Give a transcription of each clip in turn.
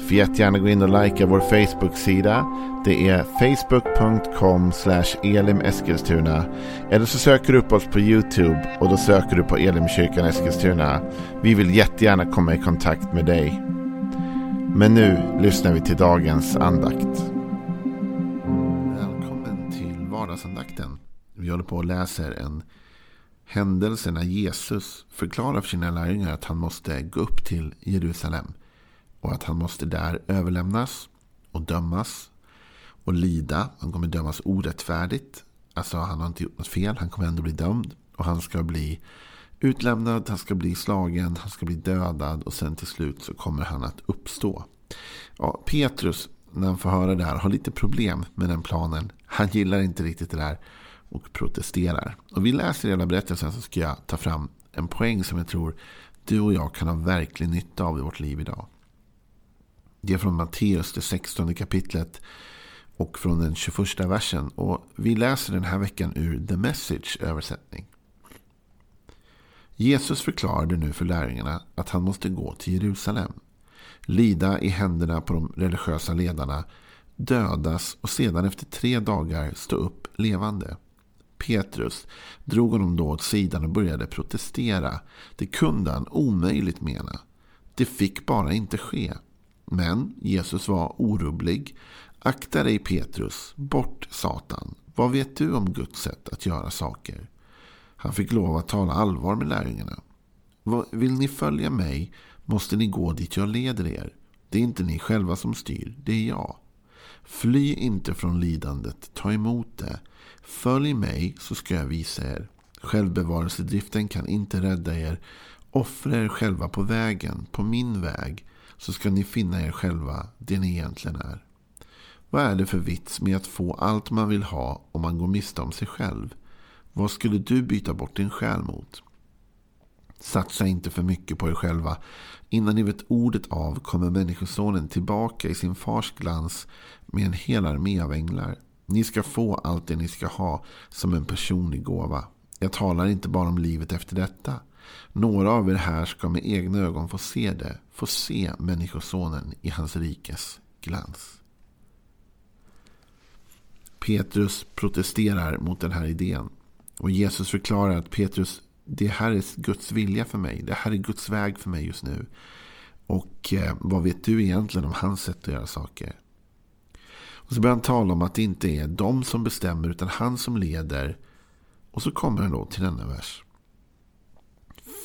Får jättegärna gå in och likea vår Facebook-sida. Det är facebook.com elimeskilstuna. Eller så söker du upp oss på YouTube och då söker du på Elimkyrkan Eskilstuna. Vi vill jättegärna komma i kontakt med dig. Men nu lyssnar vi till dagens andakt. Välkommen till vardagsandakten. Vi håller på och läser en händelse när Jesus förklarar för sina lärjungar att han måste gå upp till Jerusalem. Och att han måste där överlämnas och dömas och lida. Han kommer dömas orättfärdigt. Alltså han har inte gjort något fel. Han kommer ändå bli dömd. Och han ska bli utlämnad, han ska bli slagen, han ska bli dödad. Och sen till slut så kommer han att uppstå. Ja, Petrus, när han får höra det här, har lite problem med den planen. Han gillar inte riktigt det där och protesterar. Och vi läser hela berättelsen så ska jag ta fram en poäng som jag tror du och jag kan ha verklig nytta av i vårt liv idag. Det är från Matteus, det 16 kapitlet och från den 21 versen. Och vi läser den här veckan ur The Message översättning. Jesus förklarade nu för lärjungarna att han måste gå till Jerusalem. Lida i händerna på de religiösa ledarna, dödas och sedan efter tre dagar stå upp levande. Petrus drog honom då åt sidan och började protestera. Det kunde han omöjligt mena. Det fick bara inte ske. Men Jesus var orubblig. Akta dig Petrus, bort Satan. Vad vet du om Guds sätt att göra saker? Han fick lov att tala allvar med lärjungarna. Vill ni följa mig måste ni gå dit jag leder er. Det är inte ni själva som styr, det är jag. Fly inte från lidandet, ta emot det. Följ mig så ska jag visa er. Självbevarelsedriften kan inte rädda er. Offra er själva på vägen, på min väg så ska ni finna er själva det ni egentligen är. Vad är det för vits med att få allt man vill ha om man går miste om sig själv? Vad skulle du byta bort din själ mot? Satsa inte för mycket på er själva. Innan ni vet ordet av kommer Människosonen tillbaka i sin fars glans med en hel armé av änglar. Ni ska få allt det ni ska ha som en personlig gåva. Jag talar inte bara om livet efter detta. Några av er här ska med egna ögon få se det, få se Människosonen i hans rikes glans. Petrus protesterar mot den här idén. Och Jesus förklarar att Petrus, det här är Guds vilja för mig. Det här är Guds väg för mig just nu. Och eh, vad vet du egentligen om hans sätt att göra saker? Och så börjar han tala om att det inte är de som bestämmer utan han som leder. Och så kommer han då till denna vers.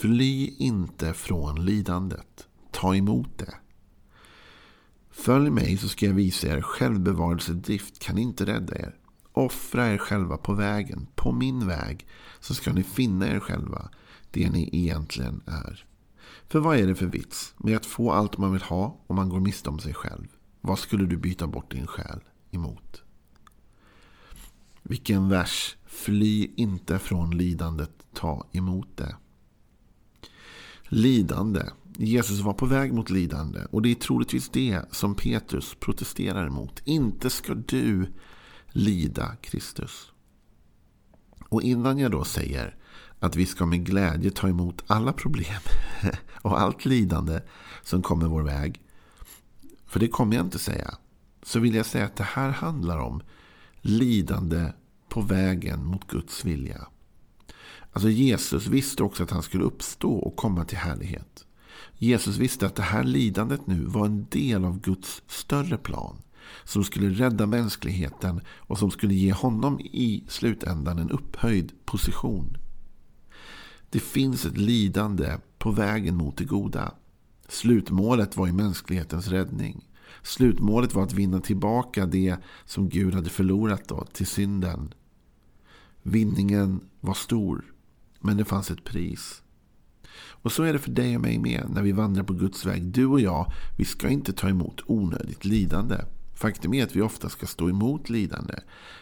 Fly inte från lidandet. Ta emot det. Följ mig så ska jag visa er självbevarelsedrift kan inte rädda er. Offra er själva på vägen, på min väg, så ska ni finna er själva, det ni egentligen är. För vad är det för vits med att få allt man vill ha om man går miste om sig själv? Vad skulle du byta bort din själ emot? Vilken vers. Fly inte från lidandet, ta emot det. Lidande. Jesus var på väg mot lidande. Och det är troligtvis det som Petrus protesterar emot. Inte ska du lida Kristus. Och innan jag då säger att vi ska med glädje ta emot alla problem och allt lidande som kommer vår väg. För det kommer jag inte säga. Så vill jag säga att det här handlar om lidande på vägen mot Guds vilja. Alltså Jesus visste också att han skulle uppstå och komma till härlighet. Jesus visste att det här lidandet nu var en del av Guds större plan. Som skulle rädda mänskligheten och som skulle ge honom i slutändan en upphöjd position. Det finns ett lidande på vägen mot det goda. Slutmålet var i mänsklighetens räddning. Slutmålet var att vinna tillbaka det som Gud hade förlorat då, till synden. Vinningen var stor. Men det fanns ett pris. Och så är det för dig och mig med när vi vandrar på Guds väg. Du och jag, vi ska inte ta emot onödigt lidande. Faktum är att vi ofta ska stå emot lidande.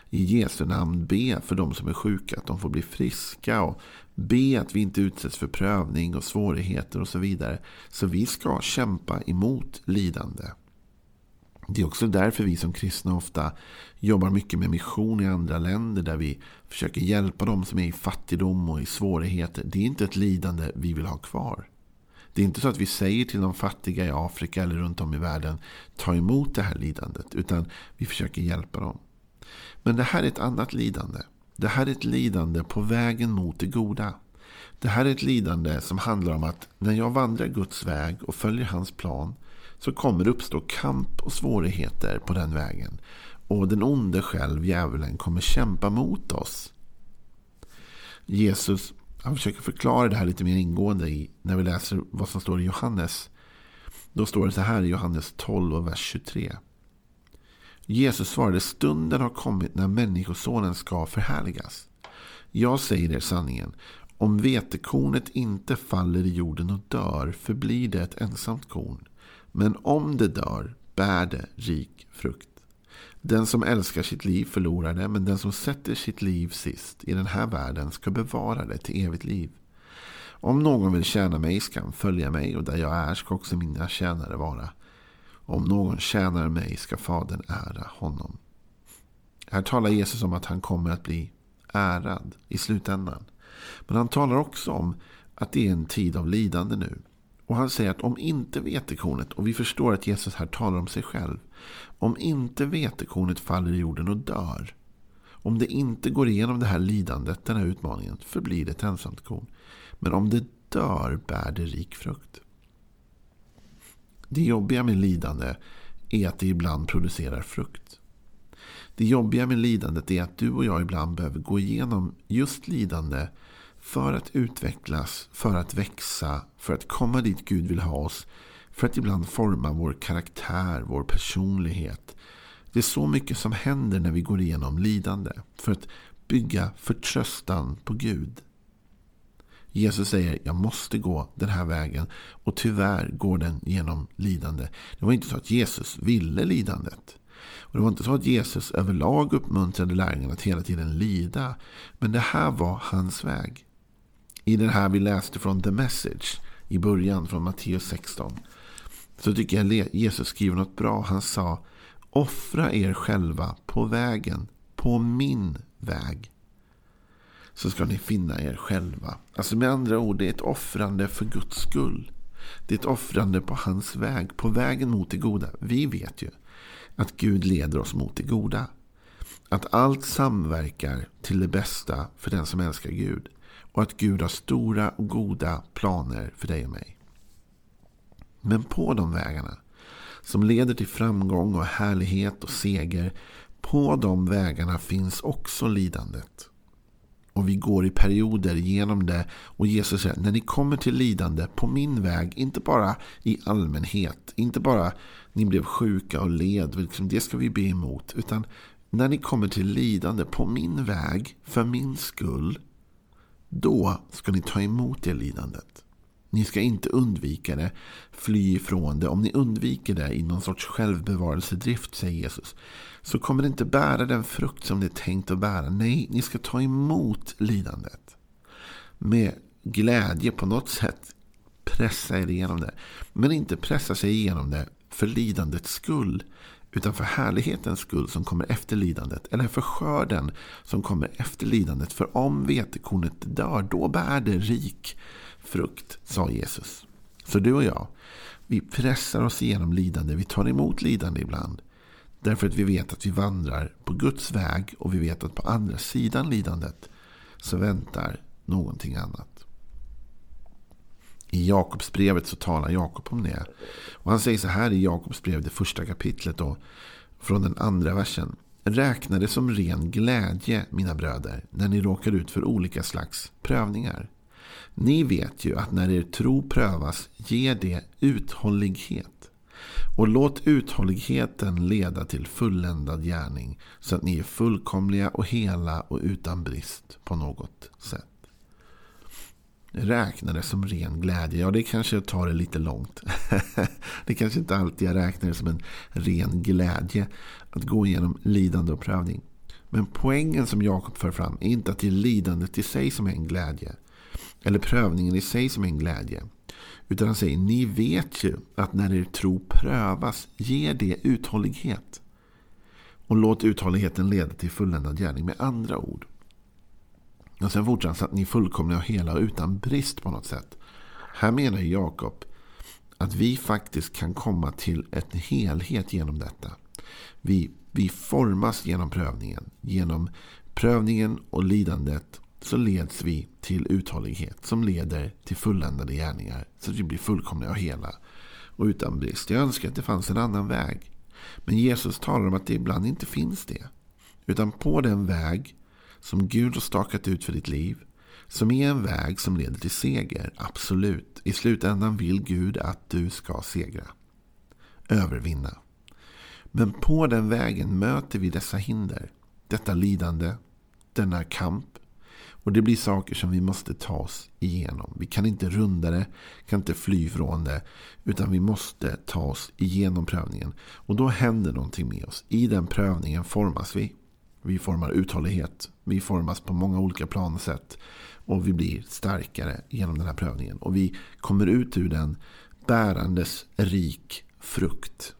I Jesu namn be för de som är sjuka att de får bli friska. Och be att vi inte utsätts för prövning och svårigheter och så vidare. Så vi ska kämpa emot lidande. Det är också därför vi som kristna ofta jobbar mycket med mission i andra länder där vi försöker hjälpa dem som är i fattigdom och i svårigheter. Det är inte ett lidande vi vill ha kvar. Det är inte så att vi säger till de fattiga i Afrika eller runt om i världen ta emot det här lidandet. Utan vi försöker hjälpa dem. Men det här är ett annat lidande. Det här är ett lidande på vägen mot det goda. Det här är ett lidande som handlar om att när jag vandrar Guds väg och följer hans plan så kommer det uppstå kamp och svårigheter på den vägen. Och den onde själv, djävulen, kommer kämpa mot oss. Jesus han försöker förklara det här lite mer ingående i, när vi läser vad som står i Johannes. Då står det så här i Johannes 12 och vers 23. Jesus svarade, stunden har kommit när människosonen ska förhärligas. Jag säger er sanningen. Om vetekornet inte faller i jorden och dör förblir det ett ensamt korn. Men om det dör bär det rik frukt. Den som älskar sitt liv förlorar det, men den som sätter sitt liv sist i den här världen ska bevara det till evigt liv. Om någon vill tjäna mig ska han följa mig och där jag är ska också mina tjänare vara. Om någon tjänar mig ska Fadern ära honom. Här talar Jesus om att han kommer att bli ärad i slutändan. Men han talar också om att det är en tid av lidande nu. Och han säger att om inte vetekornet, och vi förstår att Jesus här talar om sig själv. Om inte vetekornet faller i jorden och dör. Om det inte går igenom det här lidandet, den här utmaningen, förblir det ett ensamt korn. Men om det dör bär det rik frukt. Det jobbiga med lidande är att det ibland producerar frukt. Det jobbiga med lidandet är att du och jag ibland behöver gå igenom just lidande för att utvecklas, för att växa, för att komma dit Gud vill ha oss. För att ibland forma vår karaktär, vår personlighet. Det är så mycket som händer när vi går igenom lidande. För att bygga förtröstan på Gud. Jesus säger jag måste gå den här vägen. Och tyvärr går den genom lidande. Det var inte så att Jesus ville lidandet. Och Det var inte så att Jesus överlag uppmuntrade lärjungarna att hela tiden lida. Men det här var hans väg. I den här vi läste från The Message i början från Matteus 16. Så tycker jag Jesus skriver något bra. Han sa Offra er själva på vägen, på min väg. Så ska ni finna er själva. Alltså med andra ord, det är ett offrande för Guds skull. Det är ett offrande på hans väg, på vägen mot det goda. Vi vet ju att Gud leder oss mot det goda. Att allt samverkar till det bästa för den som älskar Gud. Och att Gud har stora och goda planer för dig och mig. Men på de vägarna som leder till framgång och härlighet och seger. På de vägarna finns också lidandet. Och vi går i perioder genom det. Och Jesus säger, när ni kommer till lidande på min väg, inte bara i allmänhet, inte bara ni blev sjuka och led, liksom, det ska vi be emot. Utan när ni kommer till lidande på min väg, för min skull, då ska ni ta emot det lidandet. Ni ska inte undvika det, fly ifrån det. Om ni undviker det i någon sorts självbevarelsedrift, säger Jesus, så kommer det inte bära den frukt som det är tänkt att bära. Nej, ni ska ta emot lidandet. Med glädje på något sätt pressa er igenom det. Men inte pressa sig igenom det för lidandets skull. Utan för härlighetens skull som kommer efter lidandet. Eller för skörden som kommer efter lidandet. För om vetekornet dör, då bär det rik frukt, sa Jesus. Så du och jag, vi pressar oss igenom lidande. Vi tar emot lidande ibland. Därför att vi vet att vi vandrar på Guds väg och vi vet att på andra sidan lidandet så väntar någonting annat. I Jakobsbrevet så talar Jakob om det. Och han säger så här i Jakobsbrevet det första kapitlet då, från den andra versen. Räkna det som ren glädje, mina bröder, när ni råkar ut för olika slags prövningar. Ni vet ju att när er tro prövas ger det uthållighet. Och låt uthålligheten leda till fulländad gärning så att ni är fullkomliga och hela och utan brist på något sätt räknar det som ren glädje. Ja, det kanske tar det lite långt. det kanske inte alltid jag räknar det som en ren glädje att gå igenom lidande och prövning. Men poängen som Jakob för fram är inte att det är lidandet i sig som är en glädje. Eller prövningen i sig som är en glädje. Utan han säger, ni vet ju att när er tro prövas ger det uthållighet. Och låt uthålligheten leda till fulländad gärning. Med andra ord. Och sen fortsätter han så att ni är fullkomliga och hela och utan brist på något sätt. Här menar Jakob att vi faktiskt kan komma till en helhet genom detta. Vi, vi formas genom prövningen. Genom prövningen och lidandet så leds vi till uthållighet som leder till fulländade gärningar. Så att vi blir fullkomliga och hela och utan brist. Jag önskar att det fanns en annan väg. Men Jesus talar om att det ibland inte finns det. Utan på den väg som Gud har stakat ut för ditt liv. Som är en väg som leder till seger. Absolut. I slutändan vill Gud att du ska segra. Övervinna. Men på den vägen möter vi dessa hinder. Detta lidande. Denna kamp. Och det blir saker som vi måste ta oss igenom. Vi kan inte runda det, kan inte fly från det. Utan vi måste ta oss igenom prövningen. Och då händer någonting med oss. I den prövningen formas vi. Vi formar uthållighet. Vi formas på många olika plan och sätt. Och vi blir starkare genom den här prövningen. Och vi kommer ut ur den bärandes rik frukt.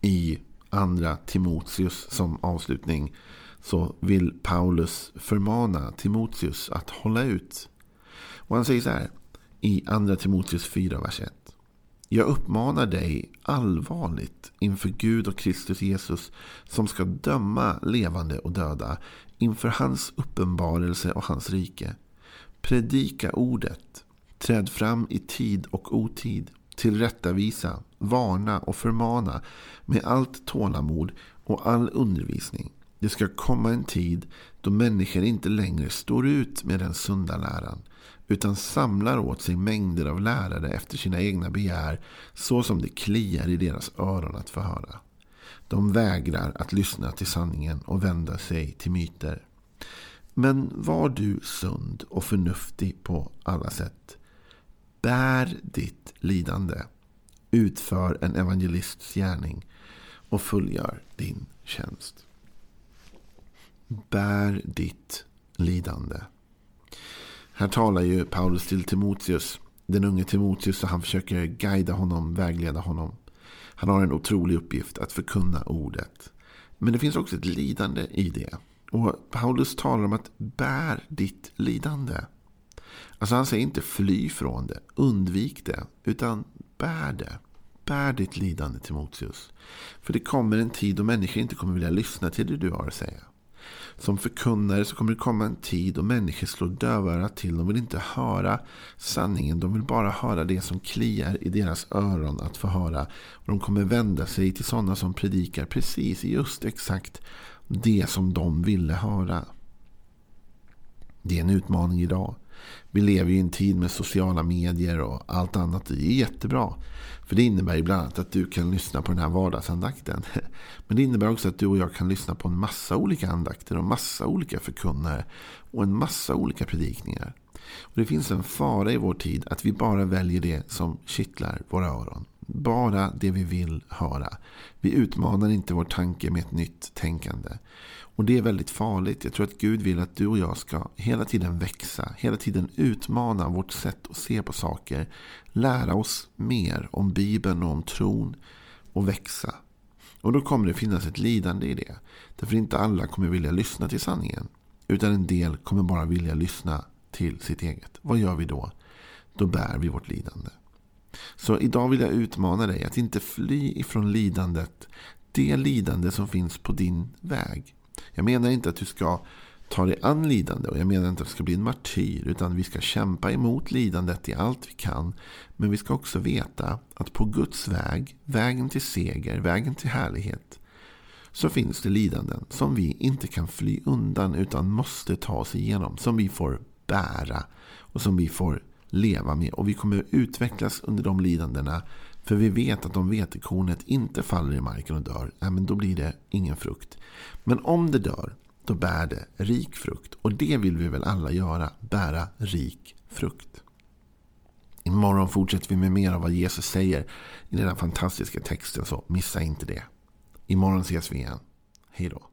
I andra Timoteus som avslutning så vill Paulus förmana Timoteus att hålla ut. Och han säger så här i andra Timoteus 4, vers 1. Jag uppmanar dig allvarligt inför Gud och Kristus Jesus som ska döma levande och döda inför hans uppenbarelse och hans rike. Predika ordet. Träd fram i tid och otid. Tillrättavisa, varna och förmana med allt tålamod och all undervisning. Det ska komma en tid då människor inte längre står ut med den sunda läran utan samlar åt sig mängder av lärare efter sina egna begär så som det kliar i deras öron att få höra. De vägrar att lyssna till sanningen och vända sig till myter. Men var du sund och förnuftig på alla sätt. Bär ditt lidande. Utför en evangelists gärning och fullgör din tjänst. Bär ditt lidande. Här talar ju Paulus till Timoteus, den unge Timoteus, och han försöker guida honom, vägleda honom. Han har en otrolig uppgift att förkunna ordet. Men det finns också ett lidande i det. Och Paulus talar om att bär ditt lidande. Alltså han säger inte fly från det, undvik det, utan bär det. Bär ditt lidande Timoteus. För det kommer en tid då människor inte kommer vilja lyssna till det du har att säga. Som förkunnare så kommer det komma en tid då människor slår dövörat till. De vill inte höra sanningen. De vill bara höra det som kliar i deras öron att få höra. Och de kommer vända sig till sådana som predikar precis just exakt det som de ville höra. Det är en utmaning idag. Vi lever i en tid med sociala medier och allt annat. Det är jättebra. För det innebär ju bland annat att du kan lyssna på den här vardagsandakten. Men det innebär också att du och jag kan lyssna på en massa olika andakter och massa olika förkunnare. Och en massa olika predikningar. Och det finns en fara i vår tid att vi bara väljer det som kittlar våra öron. Bara det vi vill höra. Vi utmanar inte vår tanke med ett nytt tänkande. Och det är väldigt farligt. Jag tror att Gud vill att du och jag ska hela tiden växa. Hela tiden utmana vårt sätt att se på saker. Lära oss mer om Bibeln och om tron. Och växa. Och då kommer det finnas ett lidande i det. Därför inte alla kommer vilja lyssna till sanningen. Utan en del kommer bara vilja lyssna till sitt eget. Vad gör vi då? Då bär vi vårt lidande. Så idag vill jag utmana dig att inte fly ifrån lidandet. Det lidande som finns på din väg. Jag menar inte att du ska ta dig an lidande och jag menar inte att du ska bli en martyr utan vi ska kämpa emot lidandet i allt vi kan. Men vi ska också veta att på Guds väg, vägen till seger, vägen till härlighet så finns det lidanden som vi inte kan fly undan utan måste ta oss igenom. Som vi får bära och som vi får leva med. Och vi kommer utvecklas under de lidandena. För vi vet att om vetekornet inte faller i marken och dör, ja, men då blir det ingen frukt. Men om det dör, då bär det rik frukt. Och det vill vi väl alla göra, bära rik frukt. Imorgon fortsätter vi med mer av vad Jesus säger i den här fantastiska texten, så missa inte det. Imorgon ses vi igen. Hej då.